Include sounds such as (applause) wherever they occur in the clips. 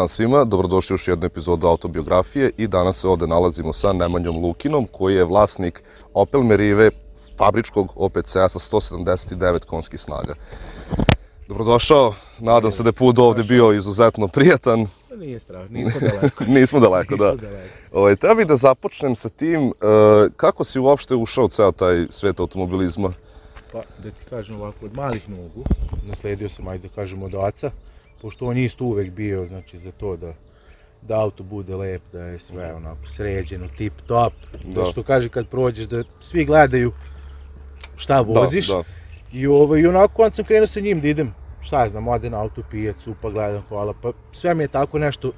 Dan svima, dobrodošli još jednu epizodu autobiografije i danas se ovde nalazimo sa Nemanjom Lukinom koji je vlasnik Opel Merive fabričkog OPC-a sa 179 konskih snaga. Dobrodošao, nadam se da je put ovde bio izuzetno prijatan. Pa Nije strašno, nismo daleko. (laughs) Nismo daleko, da. Ovaj, tebi da započnem sa tim, e, kako si uopšte ušao u ceo taj svet automobilizma? Pa da ti kažem ovako, od malih nogu, nasledio sam, ajde da kažem, od oca, pošto on isto uvek bio, znači, za to da da auto bude lep, da je sve onako sređeno, tip top, da, Da. što kaže kad prođeš da svi gledaju šta voziš. Da, da. I, ovaj, I onako onda sam krenuo sa njim da idem, šta ja znam, odem na auto pijacu, pa gledam kola, pa sve mi je tako nešto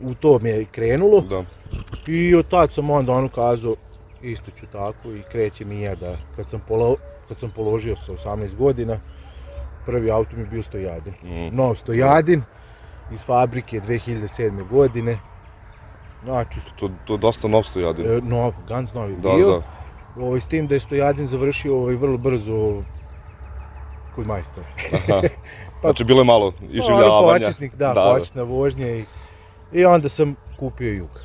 u to mi je krenulo. Da. I od tad sam onda ono kazao, isto ću tako i krećem i ja da, kad sam, polo, kad sam položio sa 18 godina, prvi auto mi je bio Stojadin. Mm. Nov Stojadin, iz fabrike 2007. godine. Znači, To, to je dosta nov stojadin. e, nov, Gans novi Da, bio. da. Ovaj, s tim da je Stojadin završio ovaj, vrlo brzo kod majstora. Aha. (laughs) Znači, bilo je malo Ono, iživljavanja. početnik, da, da, početna vožnja i, i onda sam kupio Jug.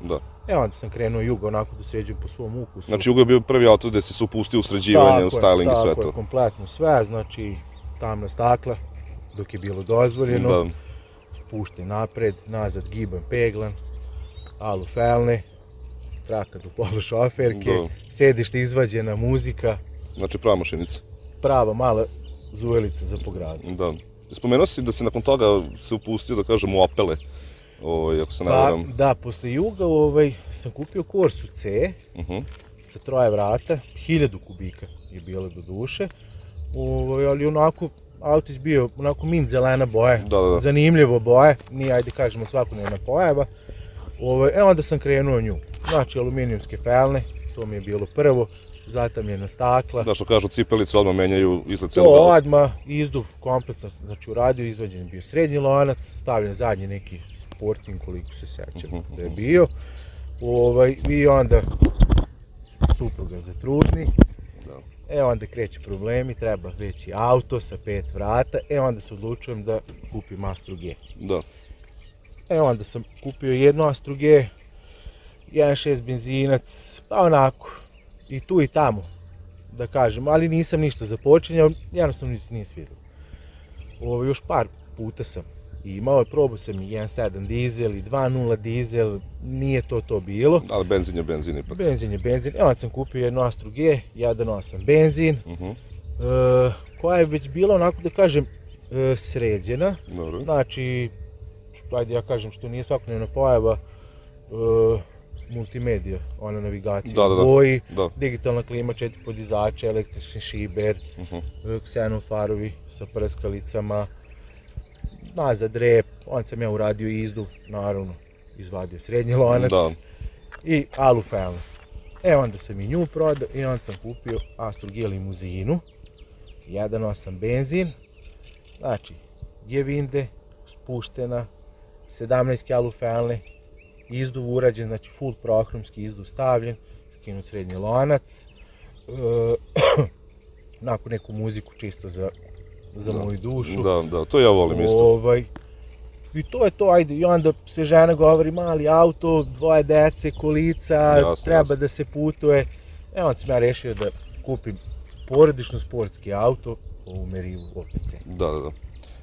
Da. E onda sam krenuo Jug onako da sređujem po svom ukusu. Znači, Jugo je bio prvi auto si se upustio u sređivanje, u je, styling i sve tako to. je, kompletno sve, znači tamna stakla, dok je bilo dozvoljeno, Da, spušten napred, nazad giban peglan, alu felne, traka do polu šoferke, Da. sedište izvađena muzika, znači prava mašinica. prava mala zujelica za pogradu. Da. Spomenuo si da si nakon toga se upustio, da kažem, u Opele. Ovaj, ako se ne Pa, varam. da, posle juga ovaj, sam kupio Corsu C Uh sa troje vrata, 1000 kubika je bilo do duše, ovaj, ali onako autić bio onako mint zelena boja, Da, da, da. zanimljivo boje, nije ajde kažemo svakodnevna pojava. Ovaj, e onda sam krenuo nju, znači aluminijumske felne, to mi je bilo prvo, zatamljena stakla, Da, što kažu, cipelice odmah menjaju izgled cijelog auta. odmah, izduv kompletno, znači uradio, izvađen je bio srednji lonac, stavljen zadnji neki sporting koliko se sećam Mhm, da je bio. Ovaj, I onda supruga zatrudni, Da. E onda kreću problemi, treba veći auto sa pet vrata, e onda se odlučujem da kupim Astro G. Da. E onda sam kupio jednu Astro G, 1.6 benzinac, pa onako, i tu i tamo, da kažem, ali nisam ništa započinjao, jednostavno se nije svidjelo. Ovo, još par puta sam imao, probao sam i 1.7 dizel i 2.0 dizel, nije to to bilo. Ali benzin je benzin ipak. Benzin je benzin, evo sam kupio jednu Astro G, 1.8 benzin, Mhm, e, koja je već bila onako da kažem e, sređena, Dobro. znači, što, ajde ja kažem što nije svakodnevna pojava, e, multimedija, ona navigacija Da, da, da. boji, Da. digitalna klima, četiri podizača, električni šiber, Mhm. e, ksenov farovi sa prskalicama, nazad rep, onda sam ja uradio izdu, naravno, izvadio srednji lonac Da. i alu felne. E onda sam i nju prodao i onda sam kupio Astro G limuzinu, 1.8 benzin, znači Gevinde, spuštena, 17 kjalu felne, izduv urađen, znači full prohromski izduv stavljen, skinut srednji lonac, e, (clears throat) nakon neku muziku čisto za, za moju dušu. Da, da, to ja volim isto. Ovaj, I to je to, ajde, i onda sve žena govori mali auto, dvoje dece, kolica, Jasno, treba jasno. da se putuje. E onda sam ja rešio da kupim porodično sportski auto u Merivu OPC. Da, da, da.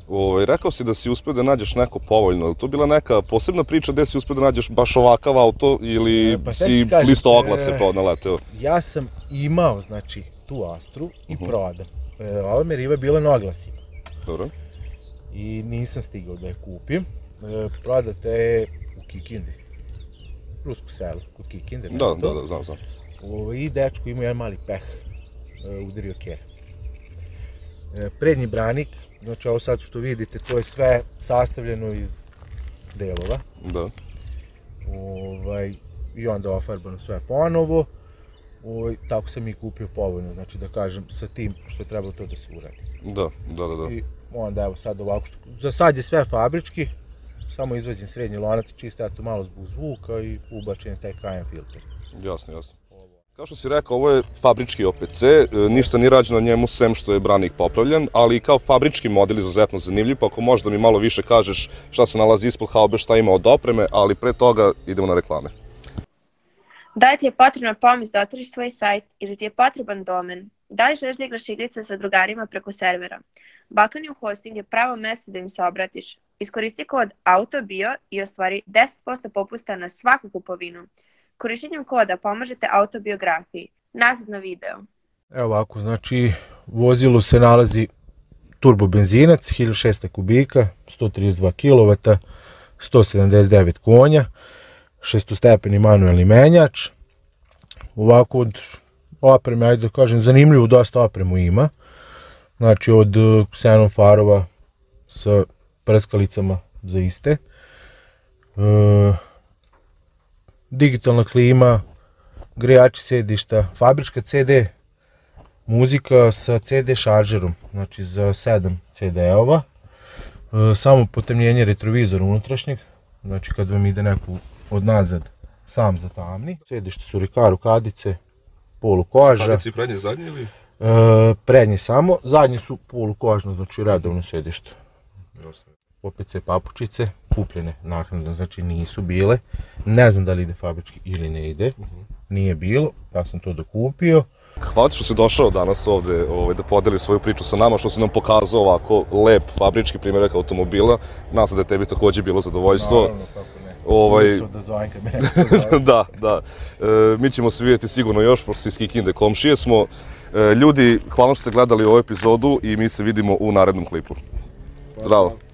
Ovaj, rekao si da si uspio da nađeš neko povoljno, je li to bila neka posebna priča gde si uspio da nađeš baš ovakav auto ili E, pa si kažem, listo oglase e, pa naleteo? Ja sam imao, znači, tu Astru i Mhm. prodam. E, ova Meriva je bila na oglasima Dobro. i nisam stigao da je kupim. E, prodata je u Kikindi. Rusko selo, kod Kikinde. Da, da, da, znam, znam. Ovo, I dečko ima jedan mali peh, e, udario kjer. E, prednji branik, znači ovo sad što vidite, to je sve sastavljeno iz delova. Da. Ovaj, I onda ofarbano sve ponovo. Ovaj, tako sam i kupio povoljno, znači da kažem, sa tim što je trebalo to da se uradi. Da, da, da, da. I onda evo sad ovako što... Za sad je sve fabrički, samo izvađen srednji lonac, čisto eto malo zbog zvuka i ubačen taj KM filter. Jasno, jasno. Kao što si rekao, ovo je fabrički OPC, e, ništa nije rađeno njemu sem što je branik popravljen, ali i kao fabrički model izuzetno zanimljiv, pa ako možda mi malo više kažeš šta se nalazi ispod haube, šta ima od opreme, ali pre toga idemo na reklame. Da li ti je potrebna pomoć da otvoriš svoj sajt ili ti je potreban domen? Da li želiš da igraš igrice sa drugarima preko servera? Balkanium Hosting je pravo mjesto da im se obratiš. Iskoristi kod AUTOBIO i ostvari 10% popusta na svaku kupovinu. Korištenjem koda pomažete autobiografiji. Nazad na video. Evo ovako, znači vozilo se nalazi turbo benzinac, 1600 kubika, 132 kW, 179 konja, šestostepeni manuelni menjač. Ovako od opreme, ajde da kažem, zanimljivo dosta opremu ima. Znači od eh, ksenon farova sa prskalicama za iste. E, digitalna klima, grejači sedišta, fabrička CD muzika sa CD šaržerom, znači za 7 CD-ova. E, eh, samo potemljenje retrovizora unutrašnjeg, znači kad vam ide neku od nazad sam za tamni. Sedište su Rikaru kadice, polu koža. Kadice prednje, zadnje ili? E, prednje samo, zadnje su polu kožno, znači redovno sedište. Jasno. OPC papučice, kupljene naknadno, znači nisu bile. Ne znam da li ide fabrički ili ne ide. Nije bilo, ja sam to dokupio. Hvala ti što si došao danas ovde ovaj, da podeli svoju priču sa nama, što si nam pokazao ovako lep fabrički primjerak automobila. Nadam se da je tebi takođe bilo zadovoljstvo. Naravno, kako ne. Ovaj- da (laughs) da, da. E, mi ćemo se vidjeti sigurno još, pošto si iz Kikinde komšije smo. E, ljudi, hvala što ste gledali ovu epizodu i mi se vidimo u narednom klipu. Zdravo.